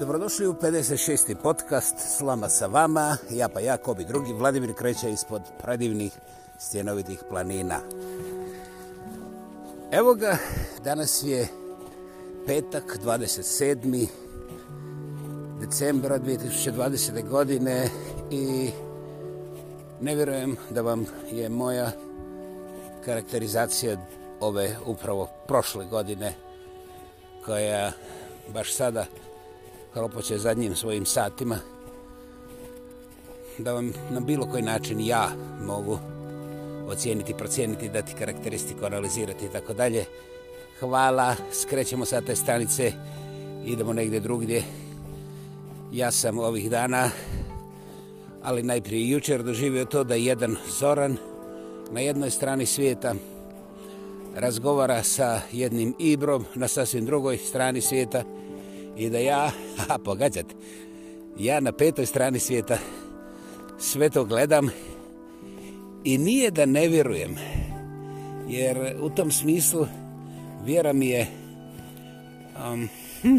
Dobrodošli u 56. podcast Slama sa vama, ja pa ja, kobi drugi, Vladimir kreće ispod predivnih stjenovitih planina. Evo ga, danas je petak 27. decembra 2020. godine i ne vjerujem da vam je moja karakterizacija ove upravo prošle godine koja baš sada hropoće zadnjim svojim satima da vam na bilo koji način ja mogu ocijeniti, procijeniti, dati karakteristiku, analizirati i tako dalje. Hvala, skrećemo sa te stanice, idemo negdje drugdje. Ja sam ovih dana, ali najprije jučer, doživio to da jedan Zoran na jednoj strani svijeta razgovara sa jednim Ibrom na sasvim drugoj strani svijeta i da ja, ha, pogađate, ja na petoj strani svijeta sve to gledam i nije da ne vjerujem, jer u tom smislu vjera mi je um, hm,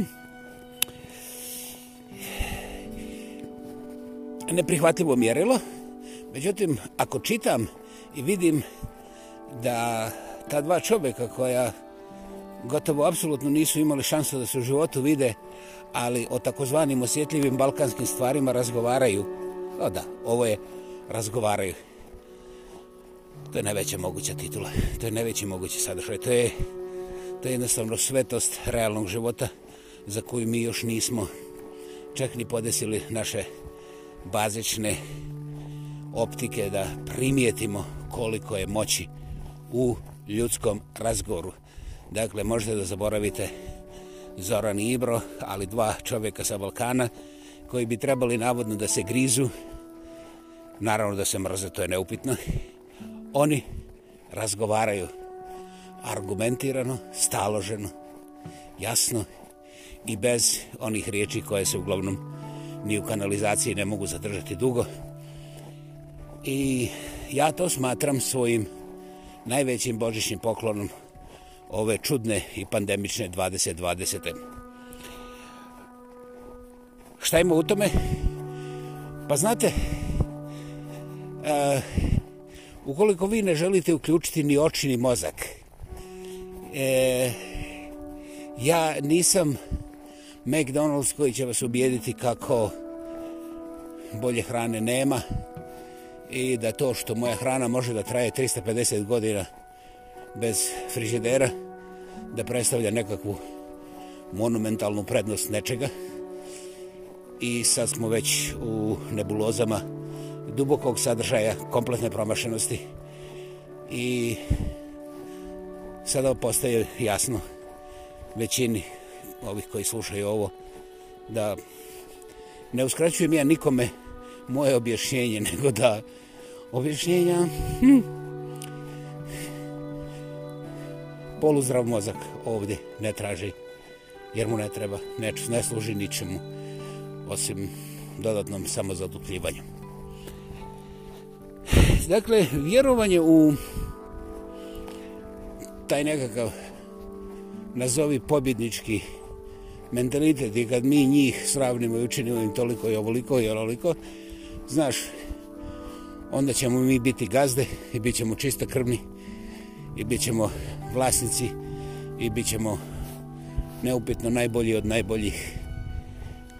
neprihvatljivo mjerilo, međutim, ako čitam i vidim da ta dva čovjeka koja gotovo apsolutno nisu imali šansu da se u životu vide, ali o takozvanim osjetljivim balkanskim stvarima razgovaraju. O da, ovo je razgovaraju. To je najveća moguća titula, to je najveći mogući sadržaj, to je, to je jednostavno svetost realnog života za koju mi još nismo čak ni podesili naše bazične optike da primijetimo koliko je moći u ljudskom razgovoru. Dakle, možete da zaboravite Zoran i Ibro, ali dva čovjeka sa Balkana koji bi trebali navodno da se grizu, naravno da se mrze, to je neupitno, oni razgovaraju argumentirano, staloženo, jasno i bez onih riječi koje se uglavnom ni u kanalizaciji ne mogu zadržati dugo. I ja to smatram svojim najvećim božišnjim poklonom ove čudne i pandemične 2020. Šta ima u tome? Pa znate, e, ukoliko vi ne želite uključiti ni oči ni mozak, e, ja nisam McDonald's koji će vas ubijediti kako bolje hrane nema i da to što moja hrana može da traje 350 godina, bez frižidera da predstavlja nekakvu monumentalnu prednost nečega i sad smo već u nebulozama dubokog sadržaja kompletne promašenosti i sada postaje jasno većini ovih koji slušaju ovo da ne uskraćujem ja nikome moje objašnjenje nego da objašnjenja hm, poluzdrav mozak ovdje ne traži, jer mu ne treba, ne, ne služi ničemu, osim dodatnom samozadupljivanju. Dakle, vjerovanje u taj nekakav, nazovi pobjednički mentalitet, i kad mi njih sravnimo i učinimo im toliko i ovoliko i onoliko, znaš, onda ćemo mi biti gazde i bit ćemo čisto krvni i bit ćemo vlasnici i bit ćemo neupitno najbolji od najboljih.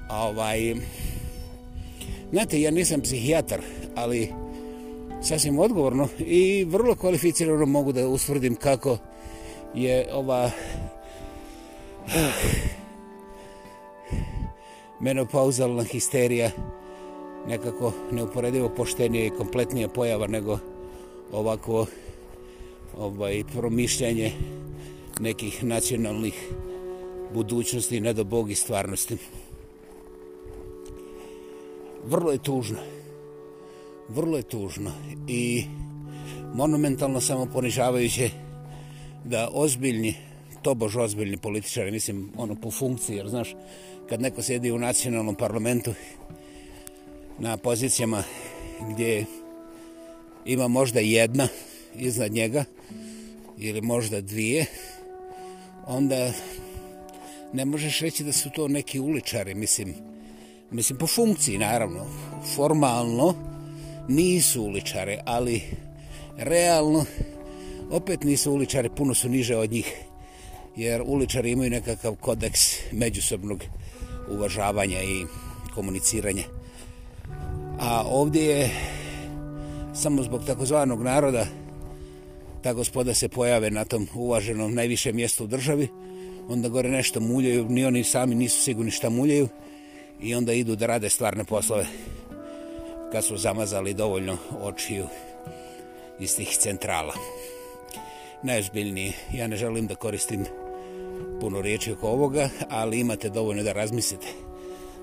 Ovaj, znate, ja nisam psihijatar, ali sasvim odgovorno i vrlo kvalificirano mogu da usvrdim kako je ova uh, menopauzalna histerija nekako neuporedivo poštenija i kompletnija pojava nego ovako ovaj, promišljanje nekih nacionalnih budućnosti, ne da Bog i stvarnosti. Vrlo je tužno. Vrlo je tužno. I monumentalno samo ponižavajuće da ozbiljni, tobož ozbiljni političari, mislim, ono po funkciji, jer znaš, kad neko sjedi u nacionalnom parlamentu na pozicijama gdje ima možda jedna iznad njega ili možda dvije, onda ne možeš reći da su to neki uličari, mislim, mislim po funkciji naravno, formalno nisu uličare, ali realno opet nisu uličare, puno su niže od njih, jer uličari imaju nekakav kodeks međusobnog uvažavanja i komuniciranja. A ovdje je samo zbog takozvanog naroda, ta gospoda se pojave na tom uvaženom najvišem mjestu u državi, onda gore nešto muljaju, ni oni sami nisu sigurni šta muljaju i onda idu da rade stvarne poslove kad su zamazali dovoljno očiju iz tih centrala. Najozbiljniji, ja ne želim da koristim puno riječi oko ovoga, ali imate dovoljno da razmislite.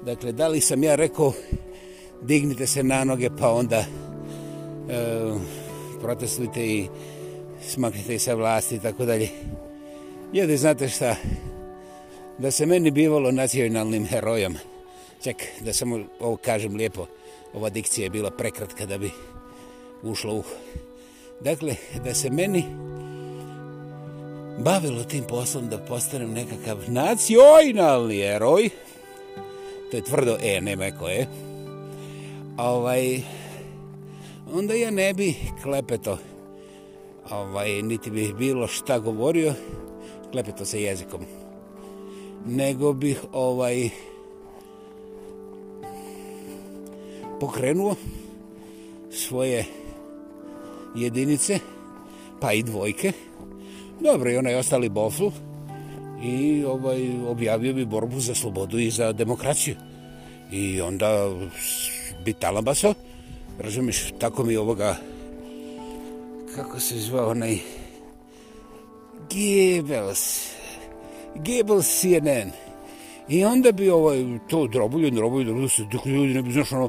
Dakle, da li sam ja rekao dignite se na noge pa onda e, protestujte i smaknete sa vlasti i tako dalje. Jede, znate šta, da se meni bivalo nacionalnim herojom, ček, da samo ovo kažem lijepo, ova dikcija je bila prekratka da bi ušlo u... Dakle, da se meni bavilo tim poslom da postanem nekakav nacionalni heroj, to je tvrdo E, nema eko E, ovaj, onda ja ne bi klepeto ovaj, niti bih bilo šta govorio, klepeto se jezikom. Nego bih ovaj pokrenuo svoje jedinice, pa i dvojke. Dobro, i onaj ostali boflu i ovaj objavio bi borbu za slobodu i za demokraciju. I onda bi talabaso, razumiješ, tako mi ovoga kako se zva onaj Gables Gables CNN i onda bi ovaj to drobuljen, drobuljen, drobuljen dok ljudi ne bi znaš ono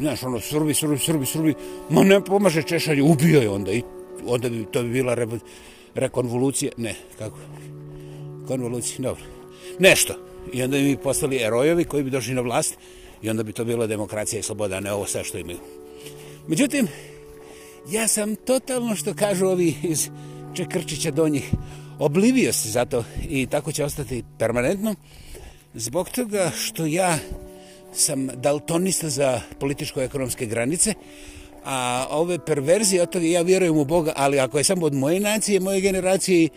znaš ono, Srbi, Srbi, Srbi, Srbi ma ne pomaže Češanje, ubio je onda i onda bi to bi bila re, rekonvolucija, ne, kako konvolucija, dobro nešto, i onda bi mi postali erojovi koji bi došli na vlast i onda bi to bila demokracija i sloboda, a ne ovo sve što imaju međutim ja sam totalno što kažu ovi iz Čekrčića donjih oblivio se zato i tako će ostati permanentno zbog toga što ja sam daltonista za političko-ekonomske granice a ove perverzije od toga ja vjerujem u Boga ali ako je samo od moje nacije, moje generacije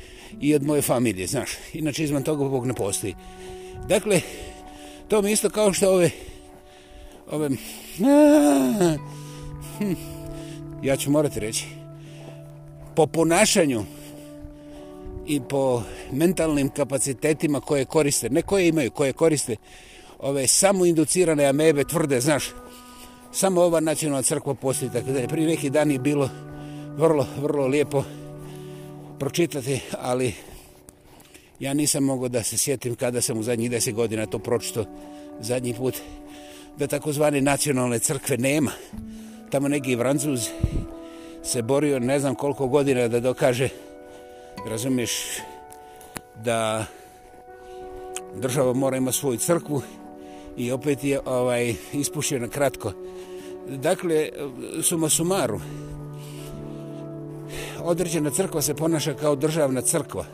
i od moje familije, znaš inače izvan toga Bog ne postoji dakle, to mi isto kao što ove ove aaa, hm, ja ću morati reći, po ponašanju i po mentalnim kapacitetima koje koriste, ne koje imaju, koje koriste ove samoinducirane amebe tvrde, znaš, samo ova nacionalna crkva postoji, tako da je prije neki dan je bilo vrlo, vrlo lijepo pročitati, ali ja nisam mogao da se sjetim kada sam u zadnjih deset godina to pročito zadnji put, da takozvane nacionalne crkve nema tamo neki vrancuz se borio ne znam koliko godina da dokaže, razumiješ, da država mora ima svoju crkvu i opet je ovaj ispušteno kratko. Dakle, suma sumaru, određena crkva se ponaša kao državna crkva.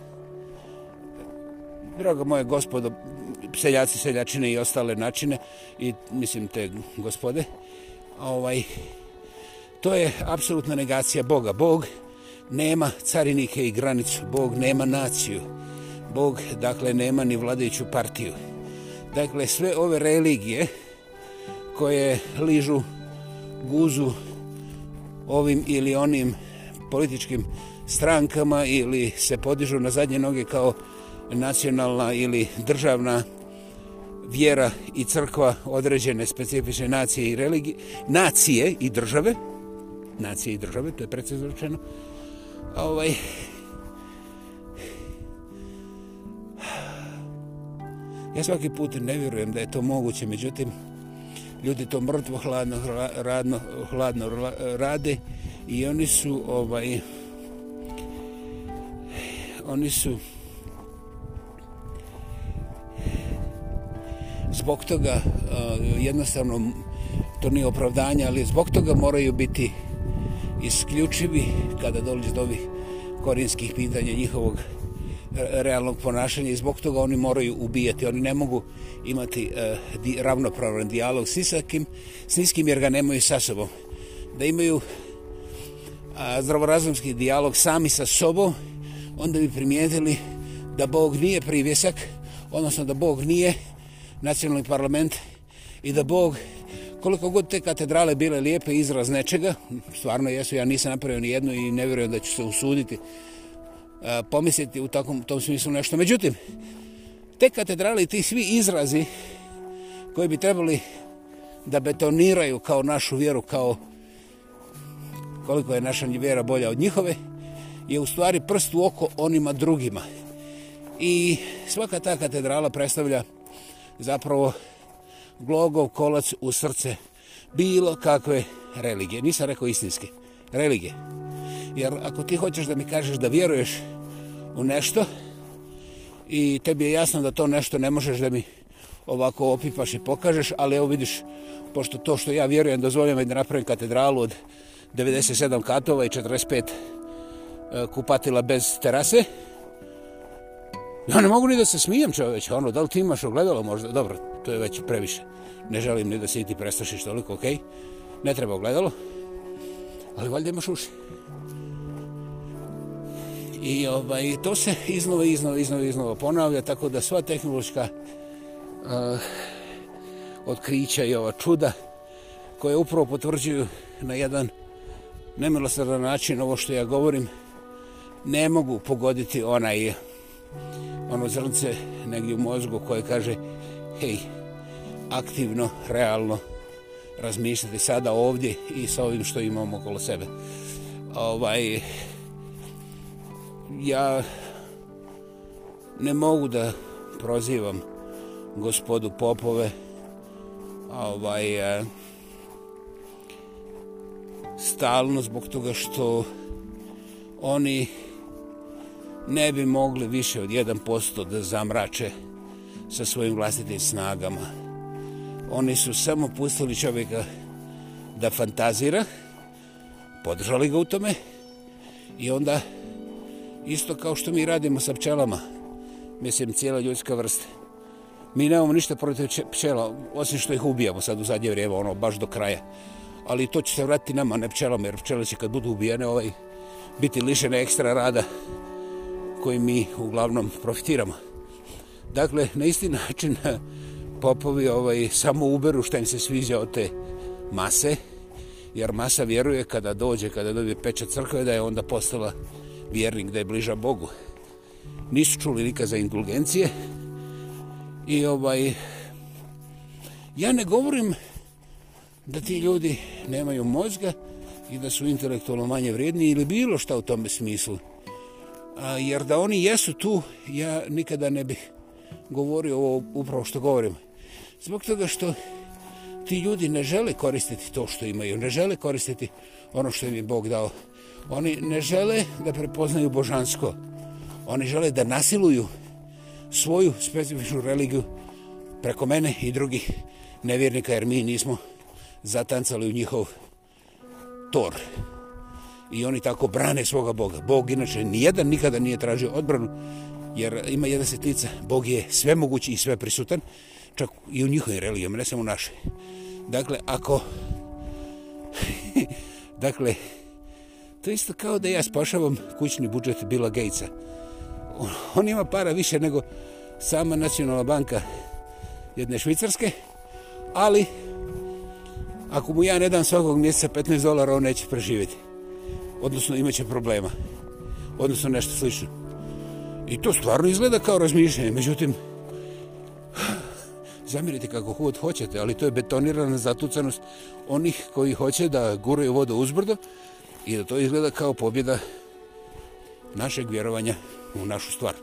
Drago moje gospodo, seljaci, seljačine i ostale načine, i mislim te gospode, ovaj, To je apsolutna negacija Boga. Bog nema carinike i granicu. Bog nema naciju. Bog, dakle, nema ni vladajuću partiju. Dakle, sve ove religije koje ližu guzu ovim ili onim političkim strankama ili se podižu na zadnje noge kao nacionalna ili državna vjera i crkva određene specifične nacije i religije, nacije i države, nacije i države, to je precizno rečeno. Ovaj, ja svaki put ne vjerujem da je to moguće, međutim, ljudi to mrtvo hladno, radno, hladno rade i oni su ovaj oni su zbog toga eh, jednostavno to nije opravdanje, ali zbog toga moraju biti isključivi kada dolazi do ovih korinskih pitanja njihovog realnog ponašanja i zbog toga oni moraju ubijati. Oni ne mogu imati uh, di, ravnopravan dijalog s nisakim, s niskim jer ga nemaju sa sobom. Da imaju uh, zdravorazumski dijalog sami sa sobom, onda bi primijetili da Bog nije privjesak, odnosno da Bog nije nacionalni parlament i da Bog Koliko god te katedrale bile lijepe, izraz nečega, stvarno jesu, ja nisam napravio ni jednu i ne vjerujem da ću se usuditi e, pomisliti u takom, tom smislu nešto. Međutim, te katedrale i ti svi izrazi koji bi trebali da betoniraju kao našu vjeru, kao koliko je naša vjera bolja od njihove, je u stvari prst u oko onima drugima. I svaka ta katedrala predstavlja zapravo glogov kolac u srce bilo kakve religije. Nisam rekao istinske. Religije. Jer ako ti hoćeš da mi kažeš da vjeruješ u nešto i tebi je jasno da to nešto ne možeš da mi ovako opipaš i pokažeš, ali evo vidiš, pošto to što ja vjerujem, dozvolim da napravim katedralu od 97 katova i 45 e, kupatila bez terase, Ja ne mogu ni da se smijem čoveče, ono, da li ti imaš ogledalo možda? Dobro, to je već previše. Ne želim ni da se ti prestašiš toliko, okej? Okay? Ne treba ogledalo. Ali valjda imaš uši. I ovaj, to se iznova, iznova, iznova, iznova ponavlja, tako da sva tehnološka uh, otkrića i ova čuda koje upravo potvrđuju na jedan nemilosredan način ovo što ja govorim, ne mogu pogoditi onaj uh, ono zrnce negdje u mozgu koje kaže hej, aktivno, realno razmišljati sada ovdje i sa ovim što imamo okolo sebe. Ovaj, ja ne mogu da prozivam gospodu Popove ovaj, e, stalno zbog toga što oni ne bi mogli više od 1% da zamrače sa svojim vlastitim snagama. Oni su samo pustili čovjeka da fantazira, podržali ga u tome i onda isto kao što mi radimo sa pčelama, mislim cijela ljudska vrsta, mi nemamo ništa protiv pčela, osim što ih ubijamo sad u zadnje vrijeme, ono baš do kraja. Ali to će se vratiti nama, ne pčelama, jer pčele će kad budu ubijene ovaj, biti lišene ekstra rada, kojim mi uglavnom profitiramo. Dakle, na isti način eh, popovi ovaj, samo uberu šta im se sviđa od te mase, jer masa vjeruje kada dođe, kada dobije peča crkve, da je onda postala vjernik, da je bliža Bogu. Nisu čuli nikad za indulgencije. I ovaj, ja ne govorim da ti ljudi nemaju mozga i da su intelektualno manje vrijedni ili bilo šta u tome smislu jer da oni jesu tu, ja nikada ne bih govorio ovo upravo što govorim. Zbog toga što ti ljudi ne žele koristiti to što imaju, ne žele koristiti ono što im je Bog dao. Oni ne žele da prepoznaju božansko. Oni žele da nasiluju svoju specifičnu religiju preko mene i drugih nevjernika, jer mi nismo zatancali u njihov tor. Thor i oni tako brane svoga Boga. Bog inače nijedan nikada nije tražio odbranu, jer ima jedna setnica, Bog je sve mogući i sve prisutan, čak i u njihovim religijama, ne samo u našoj. Dakle, ako... dakle, to isto kao da ja spašavam kućni budžet Bila Gatesa. On, on ima para više nego sama nacionalna banka jedne švicarske, ali ako mu ja ne dam svakog mjeseca 15 dolara, on neće preživjeti odnosno imat će problema, odnosno nešto slično. I to stvarno izgleda kao razmišljanje, međutim, zamirite kako hod hoćete, ali to je betonirana zatucanost onih koji hoće da guraju vodu uzbrdo i da to izgleda kao pobjeda našeg vjerovanja u našu stvar.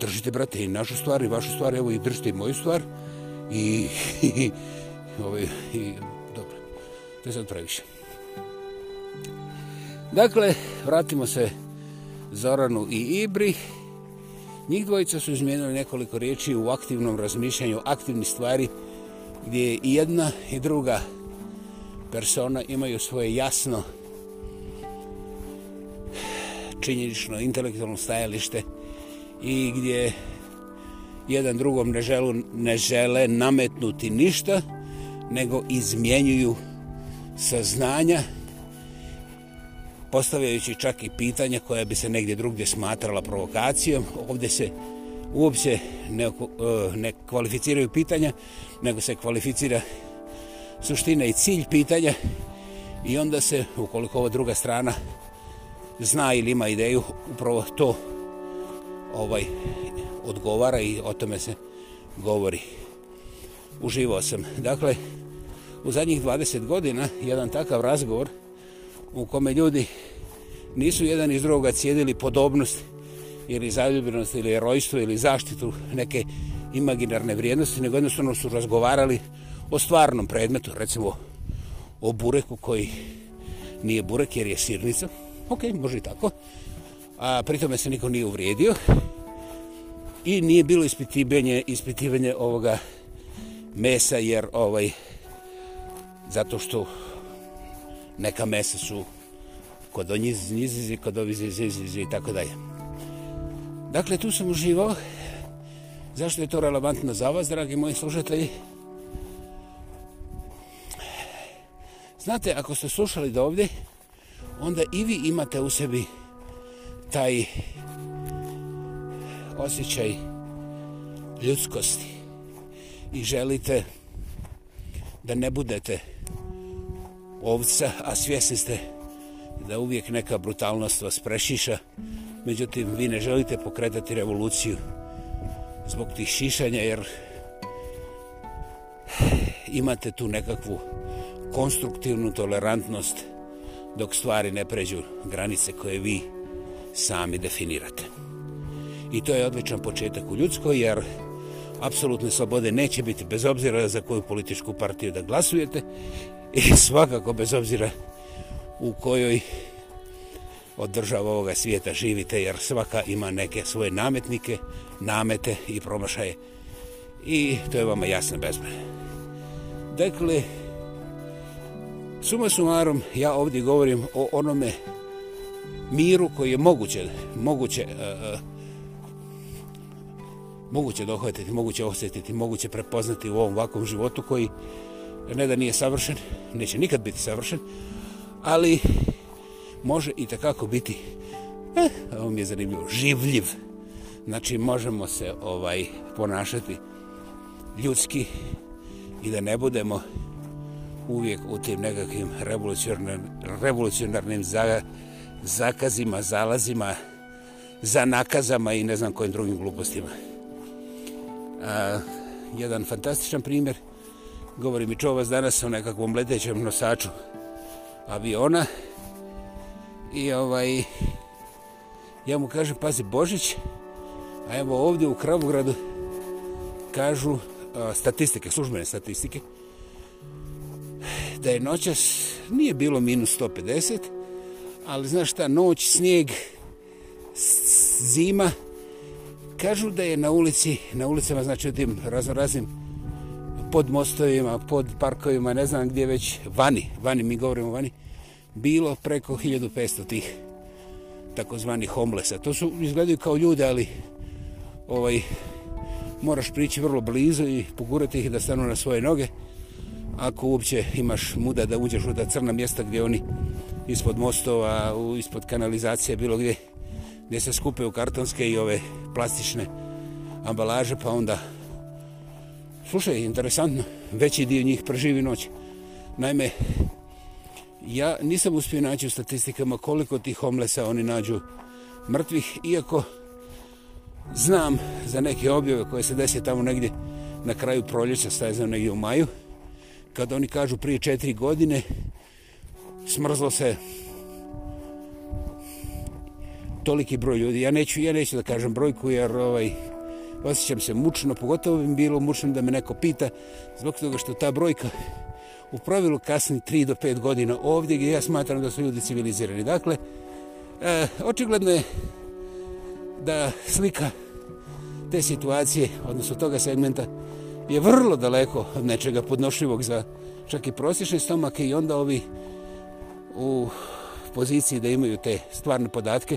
Držite, brate, i našu stvar, i vašu stvar, evo i držite i moju stvar. I, i, i, ovaj, i dobro, to je sad previše. Dakle, vratimo se Zoranu i Ibri. Njih dvojica su izmijenili nekoliko riječi u aktivnom razmišljanju, aktivni stvari, gdje i jedna i druga persona imaju svoje jasno činjenično intelektualno stajalište i gdje jedan drugom ne, želu, ne žele nametnuti ništa, nego izmjenjuju saznanja, postavljajući čak i pitanja koja bi se negdje drugdje smatrala provokacijom. Ovdje se uopće ne, e, ne kvalificiraju pitanja, nego se kvalificira suština i cilj pitanja i onda se, ukoliko ova druga strana zna ili ima ideju, upravo to ovaj odgovara i o tome se govori. Uživao sam. Dakle, u zadnjih 20 godina jedan takav razgovor u kome ljudi nisu jedan iz drugoga cijedili podobnost ili zaljubljenost ili herojstvo ili zaštitu neke imaginarne vrijednosti, nego jednostavno su razgovarali o stvarnom predmetu, recimo o bureku koji nije burek jer je sirnica. Ok, može i tako. A pritome se niko nije uvrijedio i nije bilo ispitivanje, ispitivanje ovoga mesa jer ovaj zato što neka mesa su kod njiz, njiz, njiz, kod ovi zizi, zizi, i tako dalje. Dakle, tu sam uživao. Zašto je to relevantno za vas, dragi moji slušatelji? Znate, ako ste slušali do ovdje, onda i vi imate u sebi taj osjećaj ljudskosti i želite da ne budete ovca, a svjesni ste da uvijek neka brutalnost vas prešiša, međutim vi ne želite pokretati revoluciju zbog tih šišanja, jer imate tu nekakvu konstruktivnu tolerantnost dok stvari ne pređu granice koje vi sami definirate. I to je odličan početak u ljudskoj, jer apsolutne slobode neće biti bez obzira za koju političku partiju da glasujete, I svakako, bez obzira u kojoj od država ovoga svijeta živite, jer svaka ima neke svoje nametnike, namete i promašaje. I to je vama jasno bez me. Dakle, suma sumarom, ja ovdje govorim o onome miru koji je moguće, moguće, uh, moguće dohvatiti, moguće osjetiti, moguće prepoznati u ovom ovakvom životu koji ne da nije savršen, neće nikad biti savršen, ali može i takako biti, eh, ovo mi je zanimljivo, življiv. Znači, možemo se ovaj ponašati ljudski i da ne budemo uvijek u tim nekakvim revolucionarnim, revolucionarnim za, zakazima, zalazima, za nakazama i ne znam kojim drugim glupostima. A, jedan fantastičan primjer – Govori mi čuo vas danas o nekakvom letećem nosaču aviona. I ovaj... Ja mu kažem, pazi Božić, a evo ovdje u Kravogradu kažu a, statistike, službene statistike, da je noćas, nije bilo minus 150, ali znaš šta, noć, snijeg, zima, kažu da je na ulici, na ulicama, znači u tim raznoraznim razno, pod mostovima, pod parkovima, ne znam gdje već, vani, vani, mi govorimo vani, bilo preko 1500 tih takozvanih homlesa. To su izgledaju kao ljude, ali ovaj, moraš prići vrlo blizu i pogurati ih da stanu na svoje noge. Ako uopće imaš muda da uđeš u ta crna mjesta gdje oni ispod mostova, ispod kanalizacije, bilo gdje, gdje se skupaju kartonske i ove plastične ambalaže, pa onda Slušaj, interesantno, veći dio njih preživi noć. Naime, ja nisam uspio naći u statistikama koliko tih homlesa oni nađu mrtvih, iako znam za neke objave koje se desi tamo negdje na kraju proljeća, staje znam negdje u maju, kad oni kažu prije četiri godine smrzlo se toliki broj ljudi. Ja neću, ja neću da kažem brojku, jer ovaj, osjećam se mučno, pogotovo bi bilo mučno da me neko pita, zbog toga što ta brojka u pravilu kasni 3 do 5 godina ovdje gdje ja smatram da su ljudi civilizirani. Dakle, e, očigledno je da slika te situacije, odnosno toga segmenta, je vrlo daleko od nečega podnošljivog za čak i prosječne stomake i onda ovi u poziciji da imaju te stvarne podatke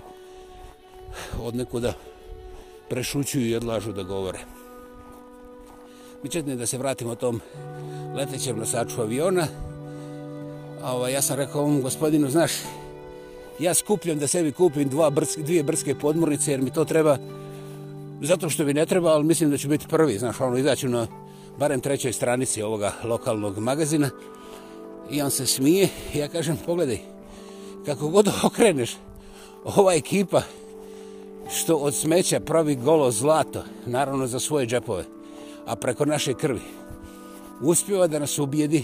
od nekuda prešućuju i odlažu da govore. Mi četne da se vratimo tom letećem nosaču aviona. A ovo, ovaj, ja sam rekao ovom gospodinu, znaš, ja skupljam da sebi kupim dva brske, dvije brske podmornice jer mi to treba zato što mi ne treba, ali mislim da ću biti prvi, znaš, ono, izaću na barem trećoj stranici ovoga lokalnog magazina i on se smije ja kažem, pogledaj, kako god okreneš, ova ekipa što od smeća pravi golo zlato, naravno za svoje džepove, a preko naše krvi, uspjeva da nas ubijedi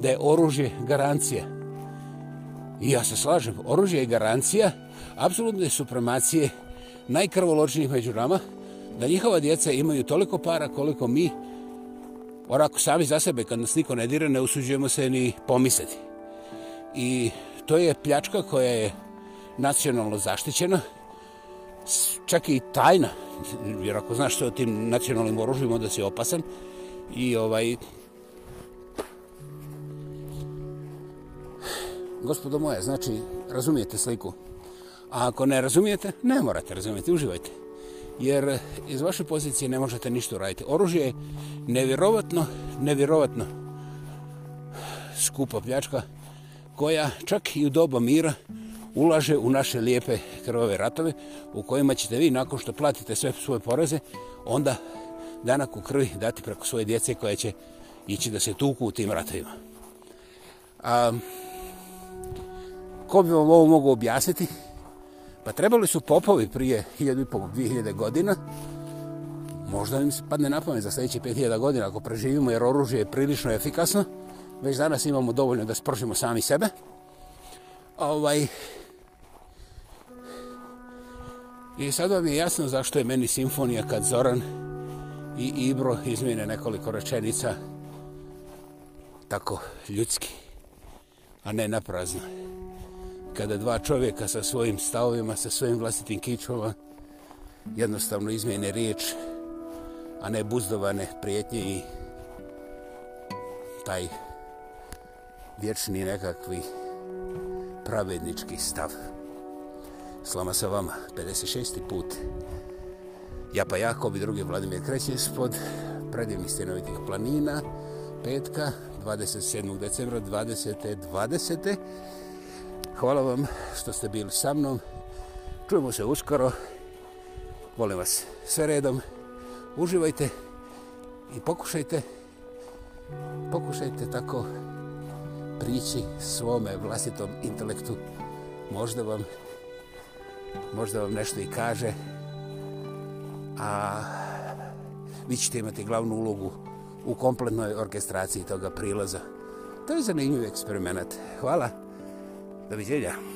da je oružje garancija. I ja se slažem, oružje je garancija apsolutne supremacije najkrvoločnijih među nama, da njihova djeca imaju toliko para koliko mi, orako sami za sebe, kad nas niko ne dira, ne usuđujemo se ni pomisliti. I to je pljačka koja je nacionalno zaštićena, čak i tajna, jer ako znaš što je o tim nacionalnim oružjima, onda si opasan. I ovaj... Gospodo moja, znači, razumijete sliku. A ako ne razumijete, ne morate razumijeti, uživajte. Jer iz vaše pozicije ne možete ništa uraditi. Oružje je nevjerovatno, nevjerovatno skupa pljačka koja čak i u doba mira ulaže u naše lijepe krvove ratove u kojima ćete vi nakon što platite sve svoje poreze onda danak u krvi dati preko svoje djece koje će ići da se tuku u tim ratovima. A, ko bi vam ovo mogu objasniti? Pa trebali su popovi prije 1500-2000 godina. Možda im se padne na pamet za sljedeće 5000 godina ako preživimo jer oružje je prilično efikasno. Već danas imamo dovoljno da spržimo sami sebe. Ovaj, I sada mi je jasno zašto je meni simfonija kad Zoran i Ibro izmjene nekoliko rečenica tako ljudski, a ne naprazno. Kada dva čovjeka sa svojim stavovima, sa svojim vlastitim kičovima jednostavno izmjene riječ, a ne buzdovane prijetnje i taj vječni nekakvi pravednički stav. Slama sa vama, 56. put. Ja pa Jakob i drugi Vladimir Kreći ispod predivnih stenovitih planina. Petka, 27. decembra, 20. 20. Hvala vam što ste bili sa mnom. Čujemo se uskoro. Volim vas sve redom. Uživajte i pokušajte pokušajte tako prići svome vlastitom intelektu. Možda vam možda vam nešto i kaže, a vi ćete imati glavnu ulogu u kompletnoj orkestraciji toga prilaza. To je zanimljiv eksperiment. Hvala. Do vidjenja.